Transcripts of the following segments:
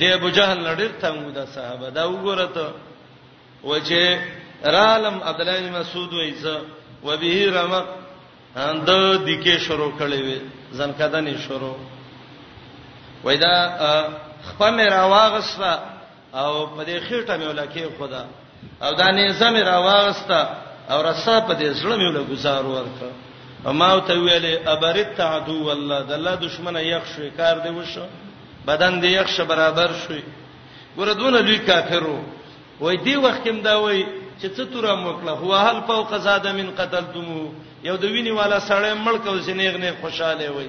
د ابو جهل لړ تنګو د صحابه دا وګوره ته و چې رالم عبد الله بن مسعود وایزه و به رمق اند د کې شروع کړي وي ځن کده نه شروع وایدا خپل راواغسه او په دې خېټه مې ولکه خدا او دا نیزه مې راوغسته او رسا په دې زړه مې له گزار ورکړ ما ته ویلې ابرت عدو الله د الله دشمنه یخ شوې کار دی وشو بدن دې یخ شه برابر شوې ګوره دونه لوی کافرو وای دی وخت کې دا وای چې څه تور موکړه هو هل فوق زاد من قتلتم یو د ویني والا سړی مړ کو سینېغ نه خوشاله وای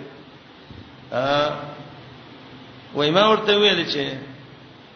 ا وای ما ورته ویل چې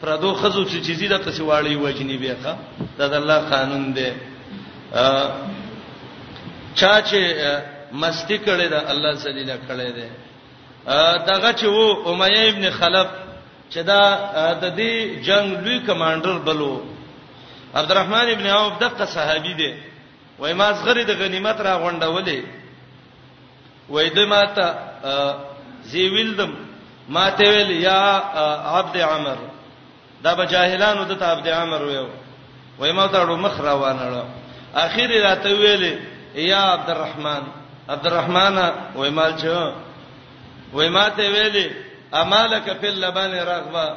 پردو خزو چې چیزی د قصې واړی وجنی بیا ښا دا د الله قانون دی چا چې مستی کړي دا الله ذلیل کړي دی دغه چې وو امیه ابن خلف چې دا د دې جنگ لوی کمانډر بلو عبدالرحمن ابن عوف دغه صحابي دی وای ما زغری د غنیمت را غونډولې وای د ماته زی ویلدم ماته ویل یا عبد عمر دا به جاهلانو ته عبد عمر ویو وای ما ته ډو مخ روانه له اخر راته ویل یا عبد الرحمن عبد الرحمن وای مال چې وای ماته ویل امالک فی اللبن رغبه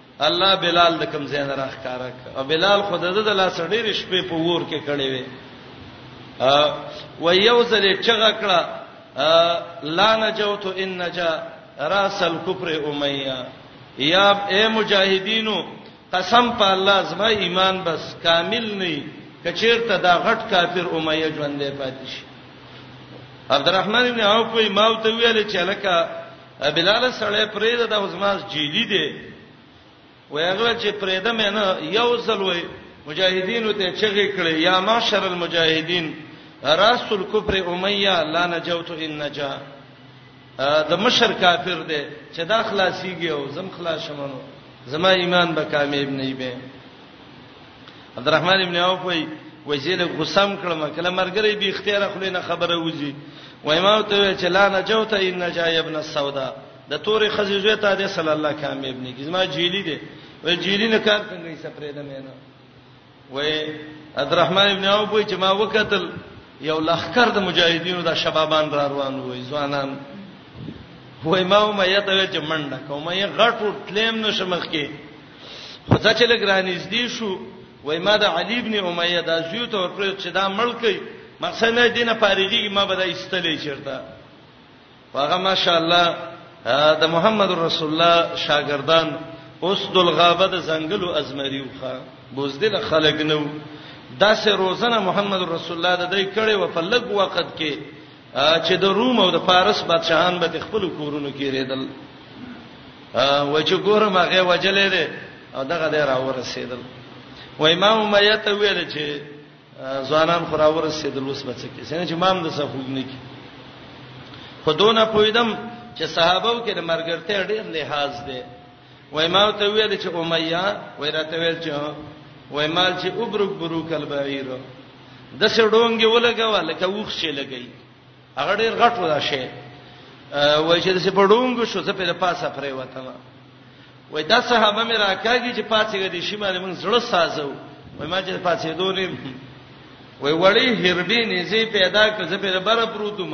الله بلال د کوم ځای نه راخکاره ک او بلال خود د لا سړی رش په پور کې کړي وي و یو ځل چغه کړه لا نجوت ان نجا راس الكفر امیہ یا اے مجاهدینو قسم په الله زما ایمان بس کامل نه کچیرته دا غټ کافر امیہ ژوندې پاتې شي عبدالرحمن ابن عوف ما ته ویل چې لکه بلال سړی پرېده دا زماز جیلی دی ویغه چې پرېده مې نه یو ځل وې مجاهدینو ته چغې کړې یا معاشر المجاهدین راس الکفر امیہ لا نجوت ان نجا د مشر کافر دی چې دا خلاصيږي او زم خلاص شمنو زما ایمان به کامیاب نه وي عبدالرحمن ابن عوف وی وزیر غسم کړم کله مرګری به اختیار خلې نه خبره وځي وای ما ته چې لا نجوت ان نجا ابن السودا د تورې خزې زوی ته د صلی الله کامیاب نه کی زما جیلی دی وای جیلی نه کار څنګه یې سپرې ده مینه وای عبدالرحمن ابن عوف وی چې ما وکتل یو لخر د مجاهدینو د شبابان را روان وای ځوانان وای ما مې ته چې منډه کومه یې غټ وټلم نشمخ کې خو ځکه چې لګرانیز دی شو وای ما د علی ابن امیه د زیو تور پر چې دا ملکی مقصد نه دینه پاریږي ما به دا استلې چیرته هغه ماشاءالله د محمد رسول الله شاګردان اوس د غابه د زنګلو ازمریوخه بوزدل خلق نو داسې روزنه محمد رسول الله د دې کړي و په لګ وخت کې چې د روم او د فارس بادشاهان به خپل کورونو کې ریدل و چې ګورم هغه وجلې ده او دغه دې را ورسېدل و امام امیه ته ویل چې ځوانان خو را ورسېدل اوس بچ کې څنګه چې امام د صفوګ نه کی خودونه پویدم چې صحابه کې د مرګرته ډېر لحاظ ده وای ما ته ویل چې امیه وای راته ویل چې وای مال چې ابرک بروک البعیر د سړونګي ولګوا لکه وښ شي لګي هغه ډیر غټ ودا شي وای چې د سپړونګو شو زه په پاسه پرې وته وای دا صحابه مې راکاږي چې پاتې غدي شي مال موږ زړه سازو وای ما چې پاتې دونې وای وړي هربي نيزي پیدا کړ زه په بره پروتم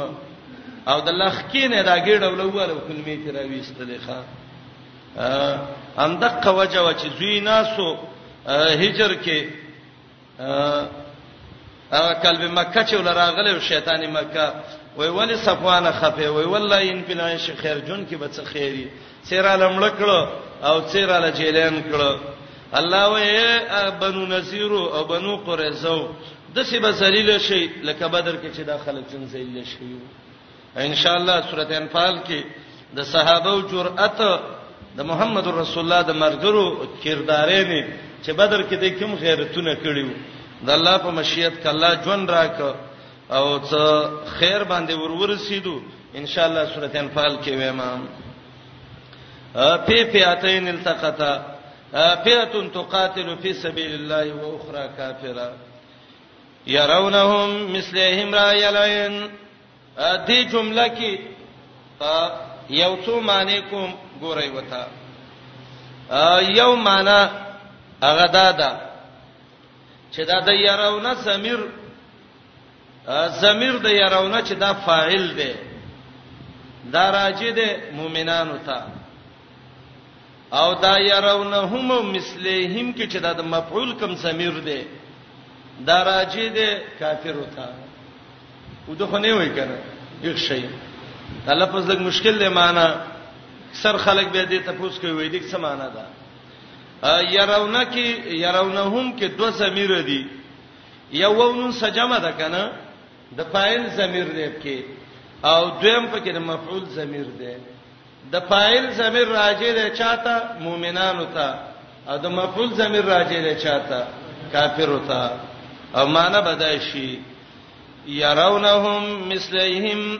او د لخ کې نه دا ګډه ولواله کلمې ته راويستلې ښا ام دقه وجه و چې زوی ناسو هجر کې هغه قلب مکه چې ول راغله او شیطان مکه وای ولی صفوان خفه وای والله ان بلا شي خیر جون کې به څه خیری څه راله مړ کړ او څه راله جیلان کړ الله وې بنو نذیر او بنو قریظه د سی به ذلیل شي لکه بدر کې چې دا خلک څنګه ذلیل شي ان شاء الله سورته انفال کې د صحابه او جرأت د محمد رسول الله د مرګرو کردارین چې بدر کې د کوم غیرتونه کړیو د الله په مشیت کله ژوند راک او څه خیر باندې ورورسیدو ان شاء الله سورته انفال کې وایم په فئاتین التقطا فئه تقاتل فی سبیل الله و اخرى کافره يرونهم مثلهم رأي العين دې جمله کې یو څو معنی کوم ګورای وتا یو معنی هغه دا ده چې دا د يرونه ضمیر ضمیر د يرونه چې دا فاعل دی دا راځي د مؤمنانو ته او دا يرونه هم مثلهم کې چې دا د مفعول کم ضمیر دی دا راځي د کافرو ته ودغه نه وای کنه یو شی دا لفظ د مشکل له معنی سر خلک به دې تاسو کوي وې دې څه معنی ده يرون کې يرونهم کې دوه ضمیر دي یو ونون سجمه ده کنه د فاعل ضمیر دی کې او دویم پکې د مفعول ضمیر دی د فاعل ضمیر راجع دی چاته مؤمنانو ته او د مفعول ضمیر راجع دی چاته کافرو ته او معنا بدای شي يرونهم مثلهم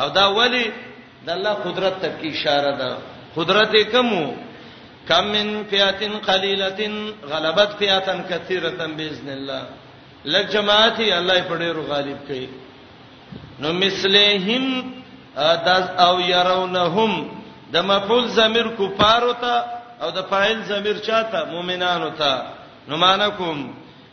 او دا ولی د الله قدرت ته کی اشاره ده قدرت کومو کم من فیاتن قلیلتن غلبت فیاتن کثیرتن باذن الله لک جماعت الله په ډیرو غالب کړي نو مثلهم داس او يرونهم د مفعول ضمیر کفار ته او د فاعل ضمیر چاته مؤمنانو ته نو مانکم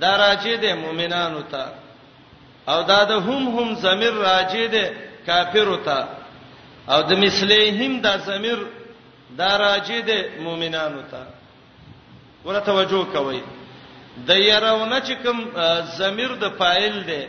دا راجه ده مؤمنانو ته او دا د هم هم ضمیر راجه ده کافرو ته او د مثلیهم دا ضمیر دا راجه ده مؤمنانو ته ورته توجه کوئ د يرونه چې کوم ضمیر د فاعل ده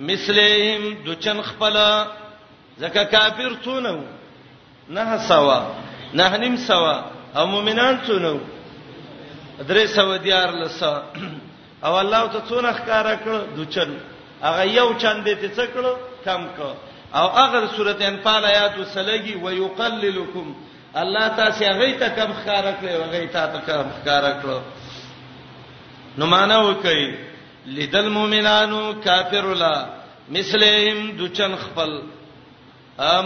مثلهم دچن خپل زکه کافر څونه نه سوا نه نیم سوا او مؤمنان څونه درې سو دیار لسا او الله ته څونه ښکارا کړ دچن هغه یو چند دې ته څکړو کم کو او هغه سورته انفال آیات وسلګي ويقللکم الله تاسو هغه ته کم ښکارا کړو هغه ته کم ښکارا کړو نو معنا وکړئ لیدل مؤمنانو کافر لا مثلهم دچن خپل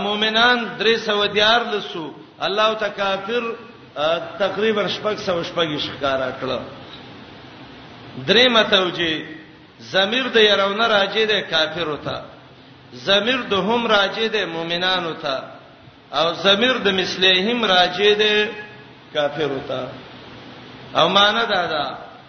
مؤمنان 314 لسو الله ته کافر تقریبا شپږ سو شپږ شکارا کړه درې متوجي ضمیر د يرونه راځي د کافر وتا ضمیر د هم راځي د مؤمنان وتا او ضمیر د مثلهم راځي د کافر وتا او معنا دا ده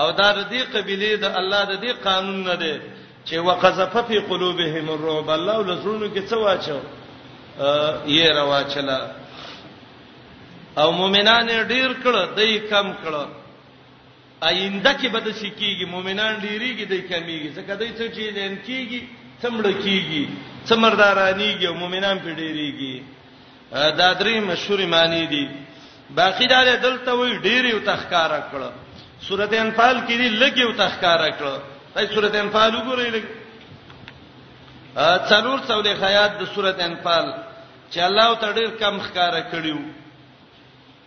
او دا د دې قبيله د الله د دې قانون نه دی چې وقذف فی قلوبهم الرعب الله لزړونو کې څه واچو یې رواچلا او مؤمنان ډیر کړه دای کم کړه آینده کې به د شکیږي مؤمنان ډیریږي دای کمیږي ځکه دای څه چې لین کیږي څمړ کیږي څمردارانیږي او مؤمنان په ډیریږي دا درې مشهور معنی دي باقی دا دلته وی ډیر یو تخکارا کړه سورته انفال کې دی لګ یو تخکارا کړه دای سورته انفال وګورئ لګ څلور څولې خیات د سورته انفال چې الله تعالی ډیر کم خکارا کړیو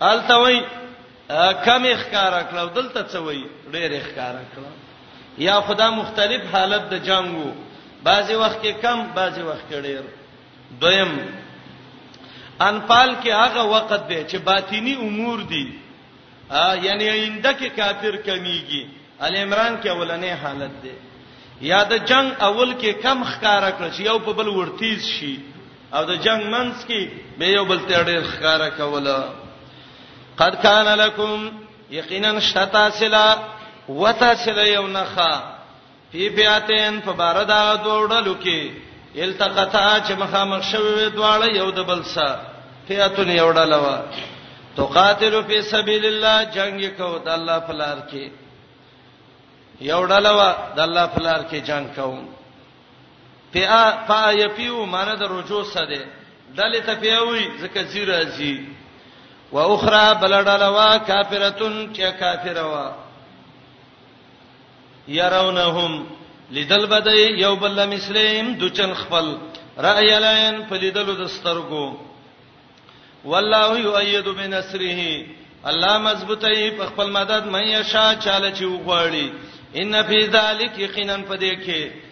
الته وای کم ښکارا کړو دلته څه وای ډېر ښکارا کړو یا خدا مختلف حالت د جنگ وو بعضی وخت کې کم بعضی وخت کې ډېر دویم انفال کې هغه وخت دی چې باطینی امور دي یعنی اینده کې کافر کمیږي ال عمران کې اولنې حالت دی یا د جنگ اول کې کم ښکارا کړ چې یو په بل ورتیز شي او د جنگ منځ کې به یو بل ته ډېر ښکارا کوله قد کان لکم یقینا شتا سلا وتا سلا یو نخا فی بیاتین په بار دا دوړلو کې التقطا چې مخامخ شوی دواړه یو د بل سره فئتون یو ډله وا تقاتل فی سبیل الله جنگ کو د الله په لار کې یو ډله وا د الله په لار کې جنگ کوم پیا پا یپیو معنی د رجوع سره ډلې ته پیوي ځکه زیر ازي و اخرى بلډلوا کافرتون چې کافروا يرونهم لیدل بدای یو بل مسلم د چن خپل رأی لاین په لیدلو د سترګو والله یؤید بنصره الله مضبوطی په خپل مدد مې یشا چاله چې وغواړي ان فی ذلک یقینا پدې کې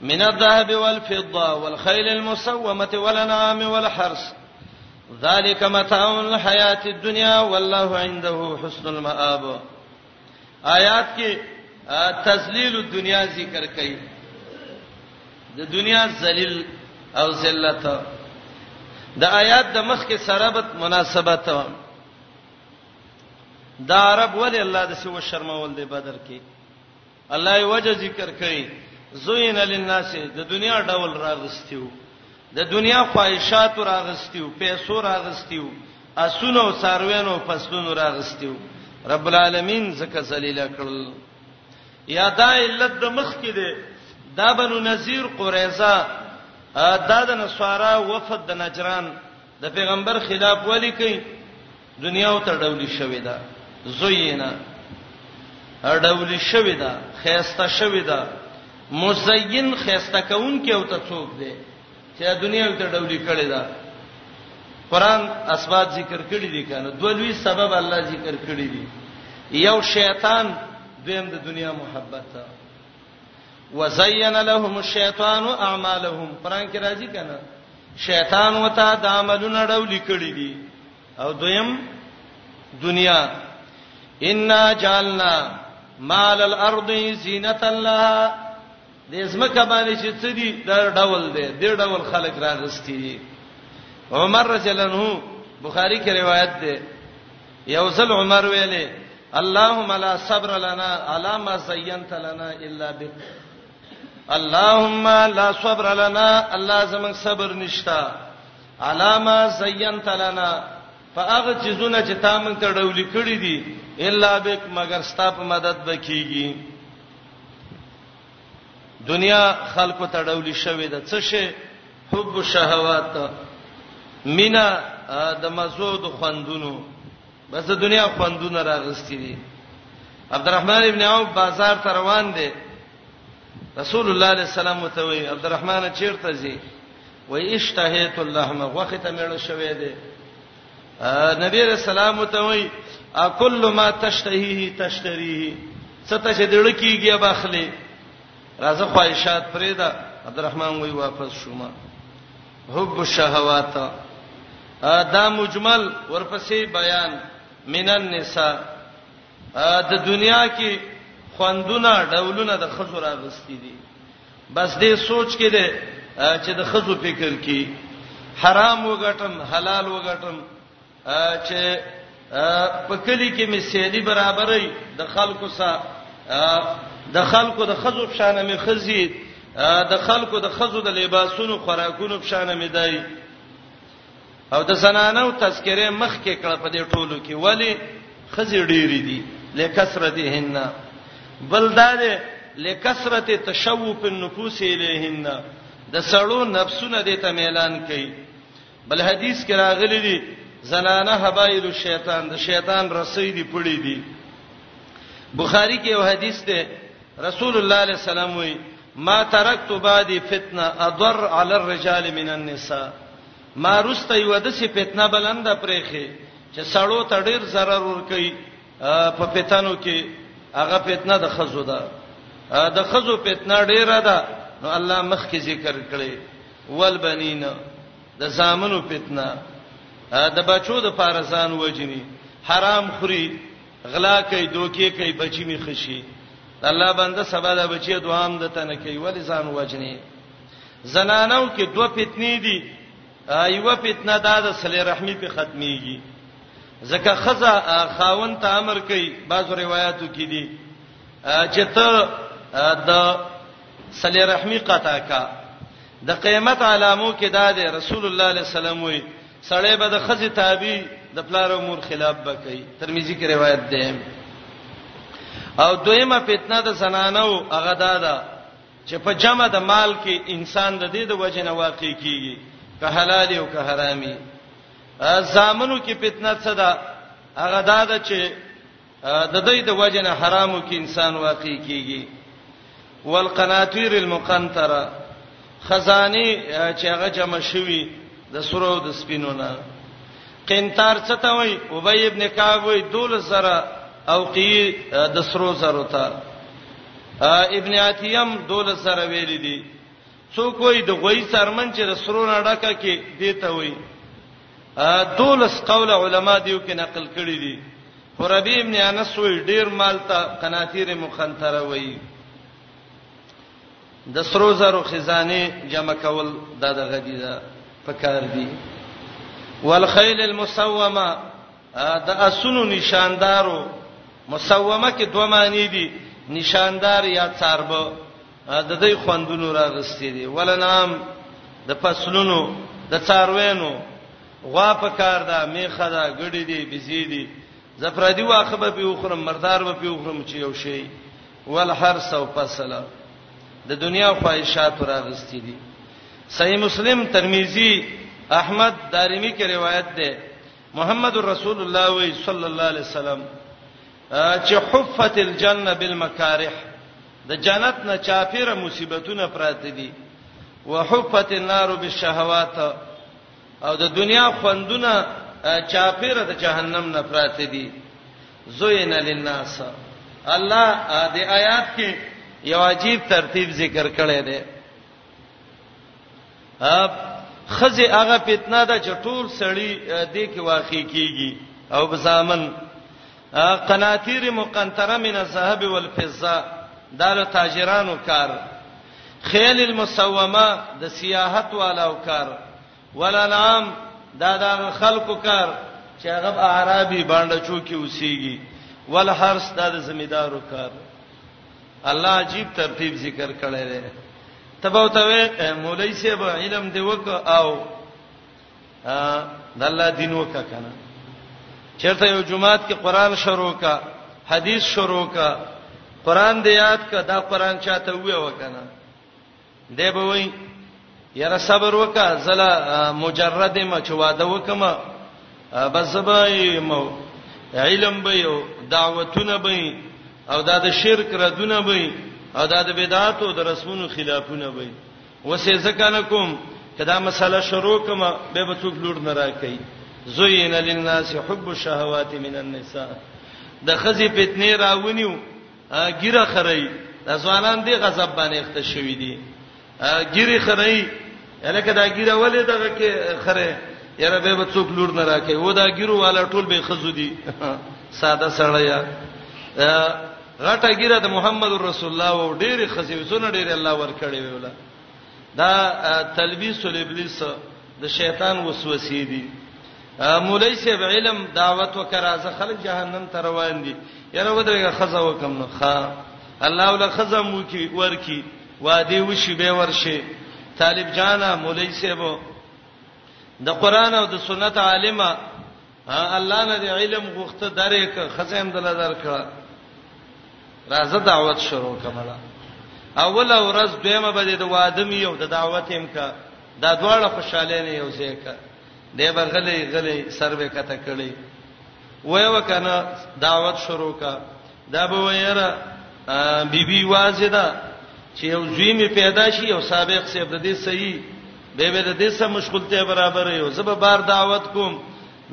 من الذهب والفضه والخيل المسومه والانعام والحرث ذلك متاع الحیات الدنیا والله عنده حسن المآب آیات کې تذلیل الدنیا ذکر کړي د دنیا ذلیل او ذلت د آیات د مخ کې سرابت مناسبت دا عرب ولې الله د سو شرمول دی بدر کې الله یې وجه ذکر کړي زوین للناس د دنیا ډول راغستیو د دنیا خواهشات راغستیو پیسو راغستیو اسونو او ساروینو فصلونو راغستیو رب العالمین زکه ذلیل کړل یا دا علت د مخ کې دی دا بنو نذیر قریظه دا د نصارا وفد د نجران د پیغمبر خلاف ولی کوي دنیا او ته ډولی شوی دا زوینا ډولی شوی دا خيسته شوی دا مزین خيسته کون کې او ته څوک دی چې دنیا او ته ډولی کړی دا قران اسباب ذکر کړی دي کنه دولوي سبب الله ذکر کړی دي یو شیطان دویم د دنیا محبت ته وزین لهم الشیطان اعمالهم قران کې راځي کنه شیطان وتا د عملونه ډول کړی دي او دویم دنیا ان جعلنا مال الارض زینت الله د زمکه باندې چې څه دي دا ډول دی د ډول خلک راغستي عمر رضی الله عنه بخاری کې روایت ده یو ځل عمر ویلې اللهم لا صبر لنا على ما زينت لنا الا بك اللهم لا صبر لنا الله زمنګ صبر نشتا على ما زينت لنا فاغه چیزونه چې تا مونږ ته ډولې کړې دي الا بك مگر ستاسو مدد بکیږي دنیا خلکو ته ډولي شوې ده څه شي حب الشهوات مینا د مزو د خوندونو بس د دنیا خوندونه راغستې دي عبدالرحمن ابن عوف بازار ته روان دی رسول الله علیه السلام ته وی عبدالرحمن چیرته زی وای اشتهیت اللهم وخت مېړ شوې ده نبی رسول الله ته وای اکل ما تشتهیه تشتریه څته چې دړ کیږي اب اخلي راځه خواهشات پرېدا عبدالرحمن وای واپس شوما حب الشهوات دا مجمل ورپسې بیان من النساء د دنیا کې خوندونه ډولونه د خزو راغستې دي بس دې سوچ کې ده چې د خزو فکر کی حرام وګټم حلال وګټم چې په کلی کې مې سیالي برابرې د خلکو سره د خلکو د خزو په شان مې خزي د خلکو د خزو د لباسونو خوراکونو په شان مې دای او د زنانو تذکره مخ کې کړه په دې ټولو کې ولی خزي ډېری دي لکثرتهن بل دا دی لکثرت تشوف النفوس الیهن د سړو نفسونه دې ته اعلان کړي بل حدیث کې راغلي دي زنانه حبایل الشیطان د شیطان رسې دي پړې دي بخاری کې یو حدیث ده رسول الله صلی الله علیه وسلم وی ما ترکت بعدی فتنه اضر علی الرجال من النساء ما رسته یو د سی فتنه بلنده پرېخي چې سړو ته ډیر zarar ور کوي په فتنو کې هغه فتنه د خزو ده د خزو فتنه ډیره ده نو الله مخ کې ذکر کړي ول بنین د زامنو فتنه د بچو د پارسان وجنی حرام خوري غلا کوي دوکي کوي بچی می خشي الله بنده سبا د بچی دوام د تنه کوي ولې ځان وجني زنانو کې دوه فتنې دي ایوه فتنه دا د صلی رحمی په ختميږي ځکه خزه خاون ته امر کوي بعضو روایتو کې دي چې ته د صلی رحمی قطع کا د قیامت علامو کې دا دی رسول الله علیه السلام وی سړی به د خزي تابع د پلار امور خلاف بکای ترمذی کې روایت ده او دویمه فتنه د زنانو هغه دا ده چې په جمع د مال کې انسان د دې د وجه نه واقع کیږي که حلال او که حرامي زامنو کې فتنه څه ده هغه دا ده چې د دې د وجنه حرامو کې انسان واقع کیږي والقناطیر المقنطره خزانی چې هغه جمع شوی د سرو د سپینو نه قنطار څه ته وای ابی ابن کعب وای دول سره او قی د سرو زرو ته ابن عتیم دول سره ویل دي څوک وای د غوی سرمن چې د سرو نه ډکه کې دیته وای دولس قول علما دیو کې نقل کړی دي ربی ابن انس وی ډیر مال ته قناطیر مخنتره وی د سرو زرو خزانه جمع کول دا د غدی دا پکار دی والخيل المسومه د اسونو نشاندارو مسومه کې دوه معنی دي نشاندار یا څاربه د دې خوندونو راغستې دي ولنام د فصلونو د څاروینو غوا په کار ده میخه ده ګړې دي بيزي دي زفرادي واخه به پیوخرم مردار به پیوخرم چې یو شی ول هر سو فصله د دنیا خواهشات راغستې دي صحیح مسلم ترمذی احمد دارمی کې روایت ده محمد رسول الله وی صلی الله علیه وسلم چې حفت الجنه بالمکارح د جنت نه چاپیره مصیبتونه پراته دي وحفت النار بالشهوات او د دنیا خوندونه چاپیره د جهنم نه پراته دي زوین للناس الله د آیات کې یو عجیب ترتیب ذکر کړی دی اب خزه هغه فتنه ده چې ټول سړی دې کې واقع کیږي او بزامن قناتیر مقنطره من الذهب والفضه دا له تاجرانو کار خیل المسومه د سیاحت والو کار ولنام دا د خلکو کار چې هغه عربي باندې چوکي اوسيږي ولحرس دا د زمیدارو کار الله عجیب ترتیب ذکر کړی دی تبو ته مولای صاحب علم دی وک او د الله دین وک کنه چرته یو جمعات کې قران شروع کا حدیث شروع کا قران دی یاد کا دا قران چاته وې وکنه دی به وای یاره صبر وکا زلا مجرد ما چې واده وکم بس زبای مو علم به یو دعوتونه به او دا د شرک ردونه به او دا د بدعات او د رسمونو خلافونه به وسې ځکه کوم کدا مسله شروع کما به به څوک لور نه راکې زوین للناس حب الشهوات من النساء د خزي فتنه راونیو ږیره خري دا ځوانان دی غضب باندې اخته شوی دي ګيري خري الکه دا ګيره ولې دغه کې خره یاره به به څوک لور نه راکې و دا ګيرو والا ټول به خزو دي ساده سړیا غټه ګيره د محمد رسول الله او ډېری خزي زونه ډېری الله ور کړی ویولا دا تلبیس الابلیس د شیطان وسوسې دي مولای صاحب علم دعوت وکړه زه خلک جهنم ته روان دي یره ودرېګه خزا وکم نو ښا الله ول خزا مو کی ورکی وادي وشي به ورشي طالب جانا مولای صاحب د قران او د سنت عالمه الله نه د علم غوښته درې ک خزم دل درکړه راځه دعوت شروع کمله اول ورځ دویمه به د وادم یو د دعوت امکا دا دواړه خوشاله نه یو ځای کا دی به غلی غلی سر به کته کړي وای وکنه دعوت شروع کا دا به ویره بیبي واجدا چې یو زوی می پیدا شي او سابق سیب د دې صحیح به به د دې سره مشغولته برابر یو زب بار دعوت کوم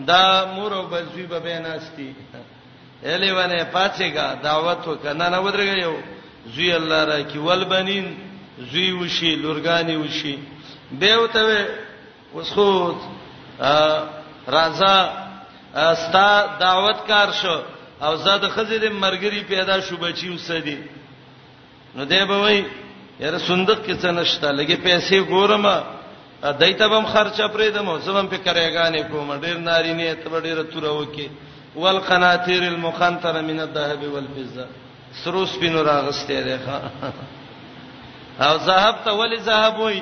دا مور او بزوی به بیناستی الی ونه پاتېګا دعوت وکنه نه ودرګ یو زوی الله را کی ول بنین زوی وشي لورګانی وشي به وته وسخود رازا ستا دعوت کار شو او زاد خزې د مرګري پیدا شو بچي وسدي نو دی به وای یاره صندوق کې څه نشته لګي پیسې ګورم دایته بم خرچه پرې دمو زبم په کرېګانې کوم ډېر ناری نه ته ډېر تور وکي والقناطير المقنطره من الذهب والفضه سروس پینو راغستې ده او ذهب ته ولې ذهب وای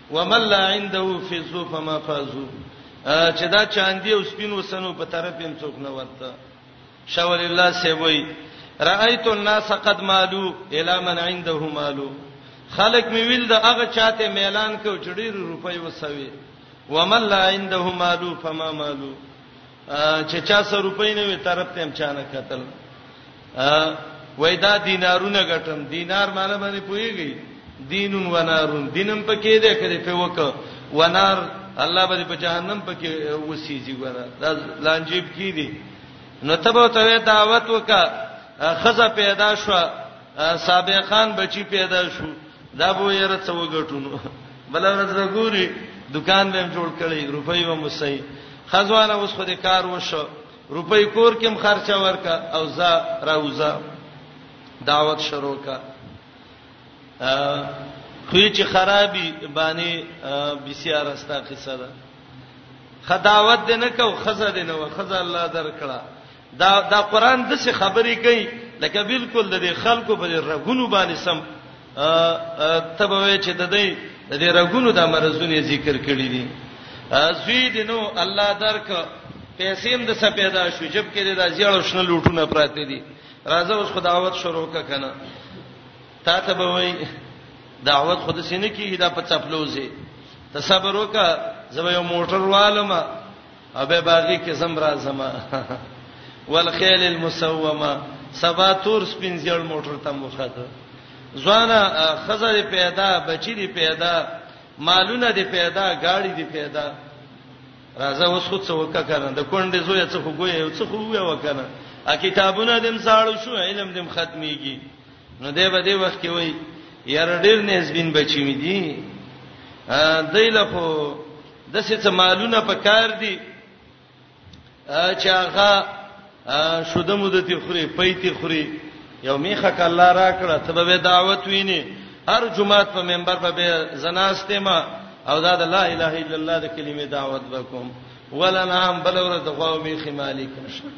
ومن لا عنده فزو فما فازو چې دا چاندي او سپین وسنو په طرف هم څوک نه ورته شاول الله سیوی رأیت الناس قد مالو الا من عنده مالو خلق می ویل دا هغه چاته میلان کو چډیر روپۍ وسوي ومن لا عنده مالو فما مالو چې چا سره روپۍ نه وي طرف ته هم چا نه قتل وای دا دینارونه ګټم دینار مال باندې پويږي دینون ونارون دینم پکې ده کړي په وک ونار الله به په جهنم پکې وسیږي ګره دا لانجیب کی دي نو تبو ته دعوت وکا خزه پیدا شو صابې خان بچی پیدا شو دا به یې رڅ وګټونو بل ورځ وګوري دکان به جوړ کړي روپۍ و مسي خزوانه اوس خو دې کار وشو روپۍ کور کې هم خرچه ورکا او زا راوزا دعوت شروع کا خوې چې خرابي باندې بسیار استا قصه ده خداوت دې نه کو خزه دې نه و خزه الله درکړه دا دا قران د څه خبرې کوي لکه بالکل د دې خلکو په رغونو باندې سم تبوي چې د دې د دې رغونو د مرزونی ذکر کړی دي زوی دې نو الله درک پیسې هم د څه پیدا شو جب کې د زیړو شنه لوټونه پراته دي راځه اوس خداوت شروع کا کنه تا ته به وای دعوت خود سینې کې دا په چپلوځي تصبر وکا زما یو موټر والما او به بازی کې زم را زما والخيل المسومه سبا تور سپین زیړ موټر ته مخاته ځوانه خزر پیدا بچی دی پیدا مالونه دی پیدا گاڑی دی پیدا راځه اوس خو څه وکړه د کونډې زوی څه خو ګوي او څه خو وې وکړه ا کتابونه دم ساړو شو علم دم ختميږي نو دې به دې وخت کې وای یار ډیر نسبین بچی می دي دایله خو د څه څه مالونه په کار دي چې هغه شوده مده تی خوري پېتی خوري یو میخه کله را کړه ته به دعوت ویني هر جمعات په منبر به زناسته ما او دا د لا اله الا الله د کلمې دعوت وکوم ولا نام بل ور د غو میخه مالک نشه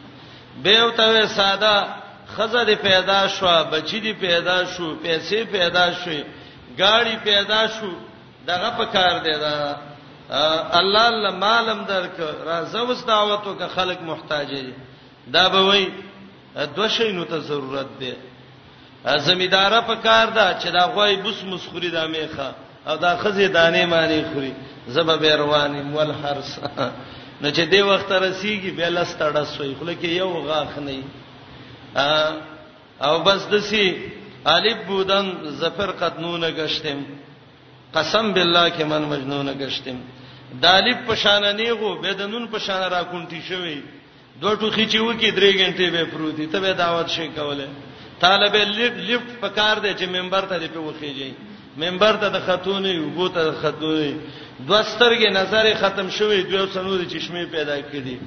به او ته ساده خزه دې پیدا شو بچی دې پیدا شو پیسې پیدا شوې گاڑی پیدا شو دغه په کار دی دا الله الله مالم درک راځه وس دعوت وک خلک محتاج دي دا به وای دو شی نو ته ضرورت دی زمیدار په کار دا چې دا غوای بوس مسخري دا میخه او دا خزه دانه معنی خوري زبا بیروانی مول حرس نو چې دی وخت رسیږي به لستړه سوی خلک یو غاخ نه او بس دسی الف بودن زفر قدنون گشتم قسم بالله کې من مجنون گشتم دالف په شان نه غو بدنون په شان را کونټی شوی دوه ټوخي چې وکی درې غنټې به پروتي ته به دعوت شي کوله طالب لیف لیفت پکار دی چې منبر ته په وخیږي منبر ته د خاتونې وګو ته د خاتونې دوسترګې نظر ختم شوی دوه سنوري چشمه پیدا کړي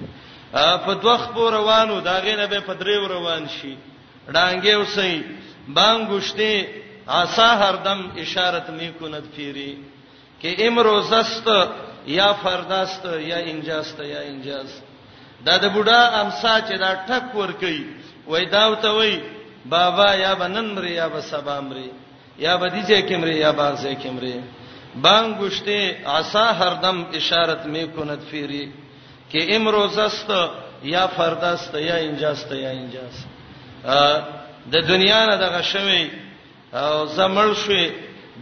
په دوه خبر روانو دا غینه به په دریو روان شي ډانګې وسی بانګوشته عصا هردم اشارت می کند پیری کې امروزست یا فرداست یا انجاست یا انجاز دا د بوډا امسا چې دا ټک ور کوي وای دا وته وای بابا یا بنن مری یا بسبا مری یا بدی چې کمری یا باغ چې کمری بانګوشته عصا هردم اشارت می کند فیری کې امروزست یا فردست یا انجاست یا انجاست د دنیا نه دغه شوی او زمل شوی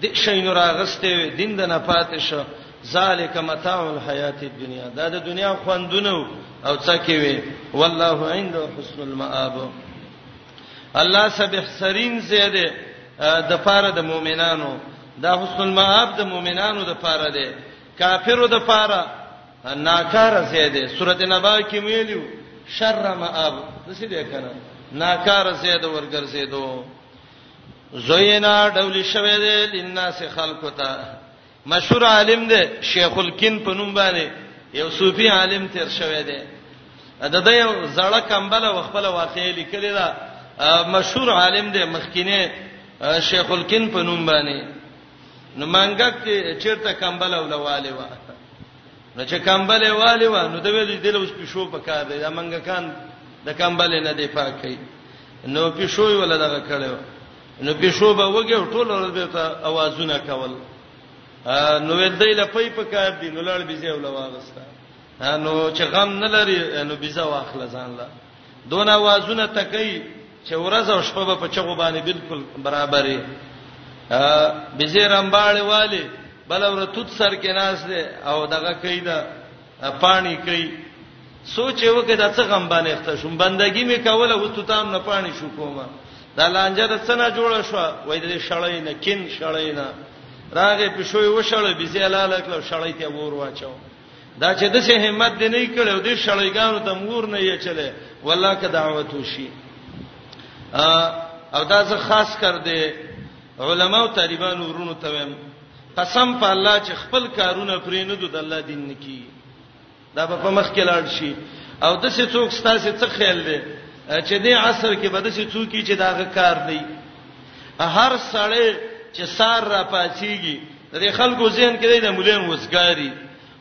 د شین راغسته دین د نه پاتې شو ذالک متاع الحیات الدنیا دا د دنیا خوندونه او څکه وی والله عنده حسن المآب الله سبح سرین زیاده د پاره د مؤمنانو دا حسن المآب د مؤمنانو د پاره دی کافرو د پاره ناکار زیده سورته نبا کې ویلو شر مآب د څه دی کنه ناکار زیده ورګرځیدو زوینا ډول شوه دی لناس خلقو ته مشهور عالم دی شیخ الکین په نوم باندې یو صوفي عالم تیر شوه دی د دې یو زړه کمبل او خپل واقعې لیکلی دا مشهور عالم دی مخکینه شیخ الکین په نوم باندې نو منګک ته چیرته کمبل او لواله و نو چې کمبل والی و نو د ویل دې له اوس پښو په کار دی دا منګکان د کمبل نه دی پاک کړي نو پښو یې ولا دغه کړو نو پښو به وګه ټول ورځ به ته आवाजونه کول نو ول دی له پي په کار دی نو لړ بيزه ولا واغستا نو چې غم نه لري نو بيزه واخله ځان لا دونه وازونه تکي چې ورځ او شپه به په چغو باندې بالکل برابرې بزیر امباړې والي بل ور توت سر کې ناس دي او دغه کوي دا پانی کوي سوچ یو کې دا څه غم باندې اخته شوم بندګي می کوله و توتام نه پانی شو کومه دا لانجه د څنګه جوړه شو وای دې شړې نه کین شړې نه راغه پښوی وشړې بيزي لاله کړو شړې ته ور واچو دا چې د سه همت دی نه کړو د شړېګانو د مور نه یې چلے والله که دعوت وشي او دا زه خاص کر دې علما او طالبان ورونو ته ویم قسم په الله چې خپل کارونه پرې نه دود الله دین نکی دا په مخ کې لاړ شي او د څه څوک ستاسو څه خیال دی چې دې عصر کې به د څه څوک چې داغه کار دی هر سړی چې سار را پاتېږي د دې خلکو ذهن کې د مولان وسګاری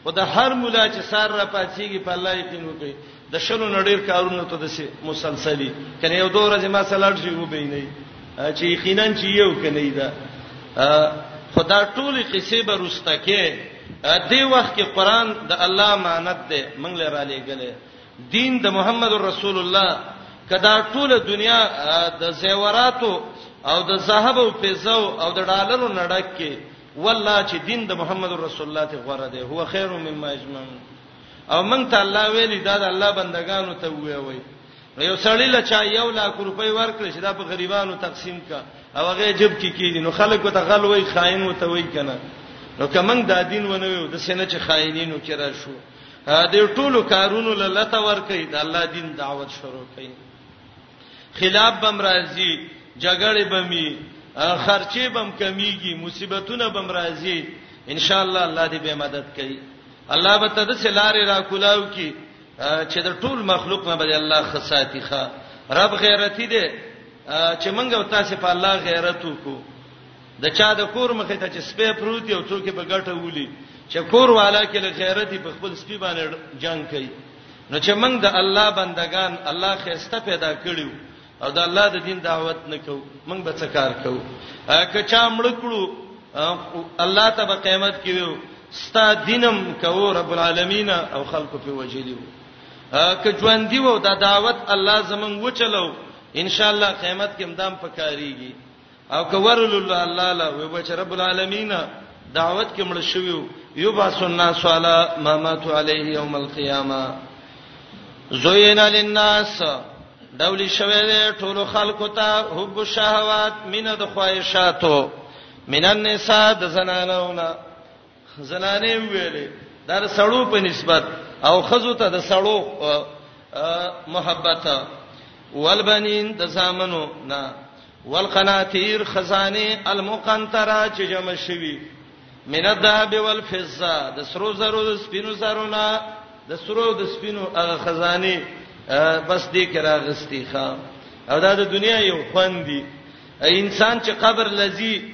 خو د هر مولا چې سار را پاتېږي په الله یقین وکړي د شلو نړیر کارونه ته د مسلسلی کنه یو دوه ورځې ما سلام شي و بیني چې یقینا چې یو کنه دا خدا ټول قصې به رسته کې دی وخت کې قران د الله مانت ده منګل را لېګلې دین د محمد رسول الله کدا ټوله دنیا د زیوراتو او د ذهب او پیسو او د ډالرو نړک کې والله چې دین د محمد رسول الله ته غوړه دی هو خیر مما اجمعون او مونږ ته الله ویلی دا د الله بندگانو ته وی وی یو سړی له چا یو لاک روپۍ ورکړ چې دا په غریبانو تقسیم کا او هغه جب کې کیدی نو خلک وته غل وای خائن وته وای کنه نو کمن دا دین ونه وي د سینې چې خائنینو کې را شو دې ټولو کارونو له لته ور کوي د الله دین دعوت شروع کوي خلاف بم راځي جګړه بمي خرچې بم کمیږي مصیبتونه بم راځي ان شاء الله الله دې به مدد کوي الله به تد سلاره را کولاو کی چې د ټول مخلوق نه به الله خصاتی ښا رب غیرتی دې چې منګه تاسو په الله غیرت وکړو د چا د کور مخې ته چې سپی پروت دی او څوک یې په ګټه ولي چې کور والا کې له غیرت په خپل سپی باندې جنگ کوي نو چې موږ د الله بندگان الله خسته پیدا کړیو او د الله د دین دعوت نکو موږ به څه کار کوو که چا مړ کړو الله ته به قیامت کې ویو ستا دینم کوو رب العالمین او خلکو په وجلیو که ژوند دی وو دا دعوت الله زمون وچلو ان شاء الله قیامت کې مدام پکاريږي او کورل الله الله لا وی بچ رب العالمین دعوت کې مړ شویو یبعث الناس علی ما مات علیه یوم القیامه زوینا للناس دولی شوه دې ټول خلکو ته حب الشهوات مینه د خواهشاتو مینن نساء د زنانو نه زنانه ویلې در سړو په نسبت او خزو ته د سړو محبت والبنین د زامنو نه والقناطیر خزانه المقنطره چې جمع شوی من الذهب والفضه د سرو زرو د سپینو زرو نه د سرو د سپینو هغه خزانه بس دې کرا غستی خام او دا د دنیا یو خوندي انسان چې قبر لذي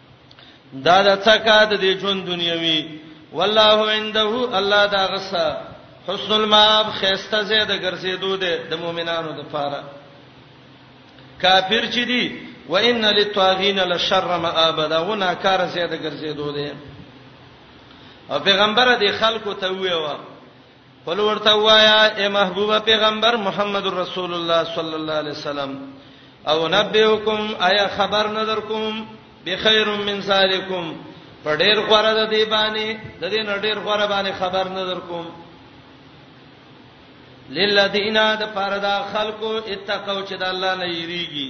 دا د څکا د دې ژوند دنیوي والله عنده الله دا غسه حسن المآب خيسته زید ګرځېدو ده د مؤمنانو د پاره کافر چې دي وان للطاغین لشر مآب دا غنا کار زید ګرځېدو ده او پیغمبر دې خلکو ته ویوا قل ورته وایا اے محبوب پیغمبر محمد رسول الله صلی الله علیه وسلم او نبئکم آیا خبر نظر کوم بخیر من ذالکم په ډیر غوړه د دی باندې د دې نه ډیر غوړه باندې خبر نظر کوم للذین د فردا خلقو اتقوا چې د الله نه یریږي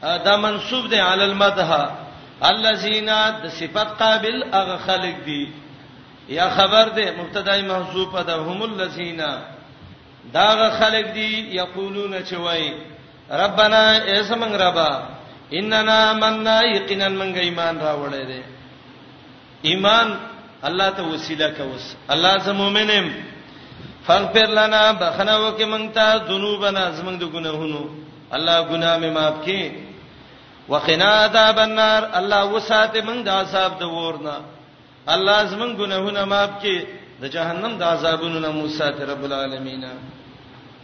دا منسوب دی علی المدح الذين د صفت قابل هغه خلق دي یا خبر ده مبتدا محذوفه ده هم الذين داغه خلق دي یقولون چې وای ربنا اسمن ربا اننا مننا یقینا من ایمان راوړې ده ایمان الله ته وسیله کوس الله زه مؤمنم فغفر لنا بخنا وکي مونږ ته ذنوبنا زمونږ د ګناهونو الله ګناه مې معاف کړي وقنا عذاب النار الله وساته مونږ د عذاب د ورنا الله زمونږ ګناهونه معاف کړي د جهنم د عذابونو نه موسی ته رب العالمین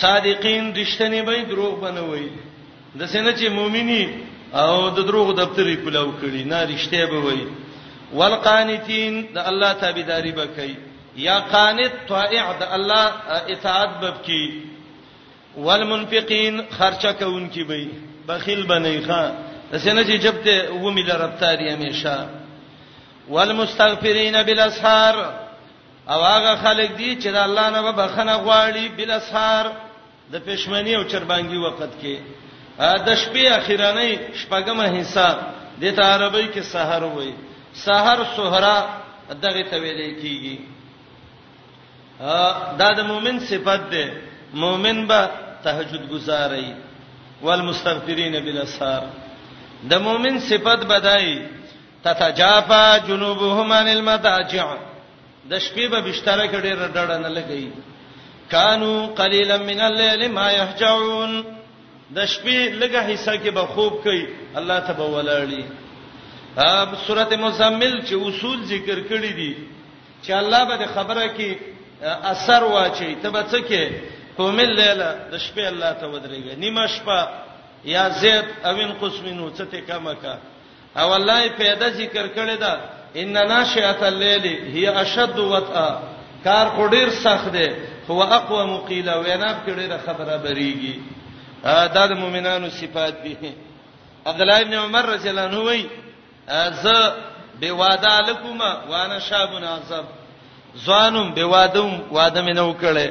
صادقین رښتینی به دروغ بنوي د سینه چې مؤمنی او د دروغ دفترې کولاو کړي نه رښتیا به وي والقانتین د الله تابعداري به کوي یا قانت طائع د الله اطاعت به کوي والمنفقین خرچه کوونکی به بخیل بنئ ښا د سینه چې جبته و مل رفتاری همیشه والمستغفرین بالاسحار او هغه خلک دي چې د الله نه بخنه غواړي بل اسهار د پښمنی او چربانګي وخت کې د شپې اخیرانه شپږمه حصہ د ته عربی کې سحر وای سحر سحرا دغه ته ویل کیږي دا د مؤمن صفت ده مؤمن به تهجد گزاري والمستغفرین بالاسحار د مؤمن صفت بدای تتجافا جنوبهم عن المضاجع د شپې به بستر کې ډېر ډډه نه لګي کانو قليلا من الليل ما يهجعون د شپې لږه حصہ کې به خوب کوي الله ته به ولاړی اب سورته مزمل چې اصول ذکر کړی دي چې الله به خبره کې اثر واچي ته به څه کې کومل لیله د شپې الله ته ودرېږي نیمه شپه یا زید اوین قسمینو څه ته کمه کا او الله یې پیدا ذکر کړی دا ان ناشئه الليل هي اشد وطئا کار خو ډیر سخت دی خو اقوا مقیلا وینا په ډیره خبره بریږي دا د مؤمنانو صفات دي عبد الله ابن عمر رضی الله عنه وای ز به واده لکم وانا شابن عذاب ځانم به وادم واده مې نو کړې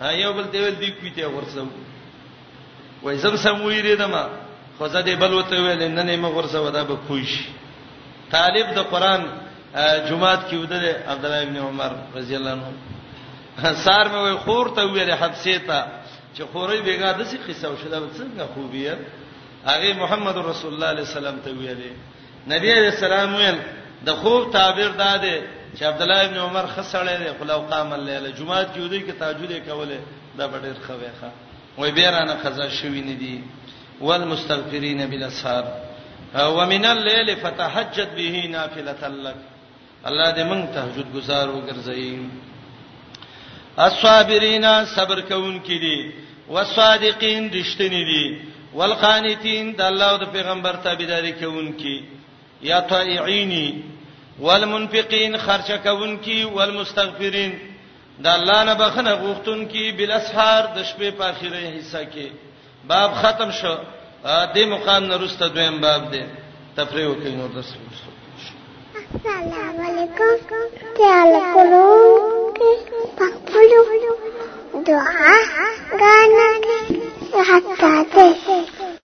یو بل ته ویل دی کوی ته ورسو وای زم سموی دې دما خو زه دې بل وته ویل نه نه مغرسه ودا به کوی شي طالب د قران جمعات کې ودل عبد الله ابن عمر رضی الله عنه سار مې وای خور ته ویل حبسه ته چې خورې بیګا د څه قصه وشله څنګه خوبیه هغه محمد رسول الله علیه السلام ته ویلې نبی علیہ السلام ویل د خوب تعبیر دا دی چې عبد الله ابن عمر خسړې دی خو لو قام الليل جمعه کې ودی کې تهجد کوله دا ډېر خوي ښه وای بیرانه قضا شوی نه دی والمستغفرین بالاسحار ومن الليل فتهجد به نافله لك الله دې موږ تهجد گزار وګرځي الصابرین صبر کوون کې دي والصادقین رښتینی دي والقانتین د الله او د پیغمبر تابعداري کوون کې یا طائعینی والمنفقین خرچ کوون کې والمستغفرین د الله نه بخنه غوښتون کې بل اسحار د شپې په اخیره حصہ کې باب ختم شو دې مقام نه رسته دویم باب دی تفریح وکړئ نو درس السلام علیکم تعال کولو کې پخپلو دعا غانا کې حتا ته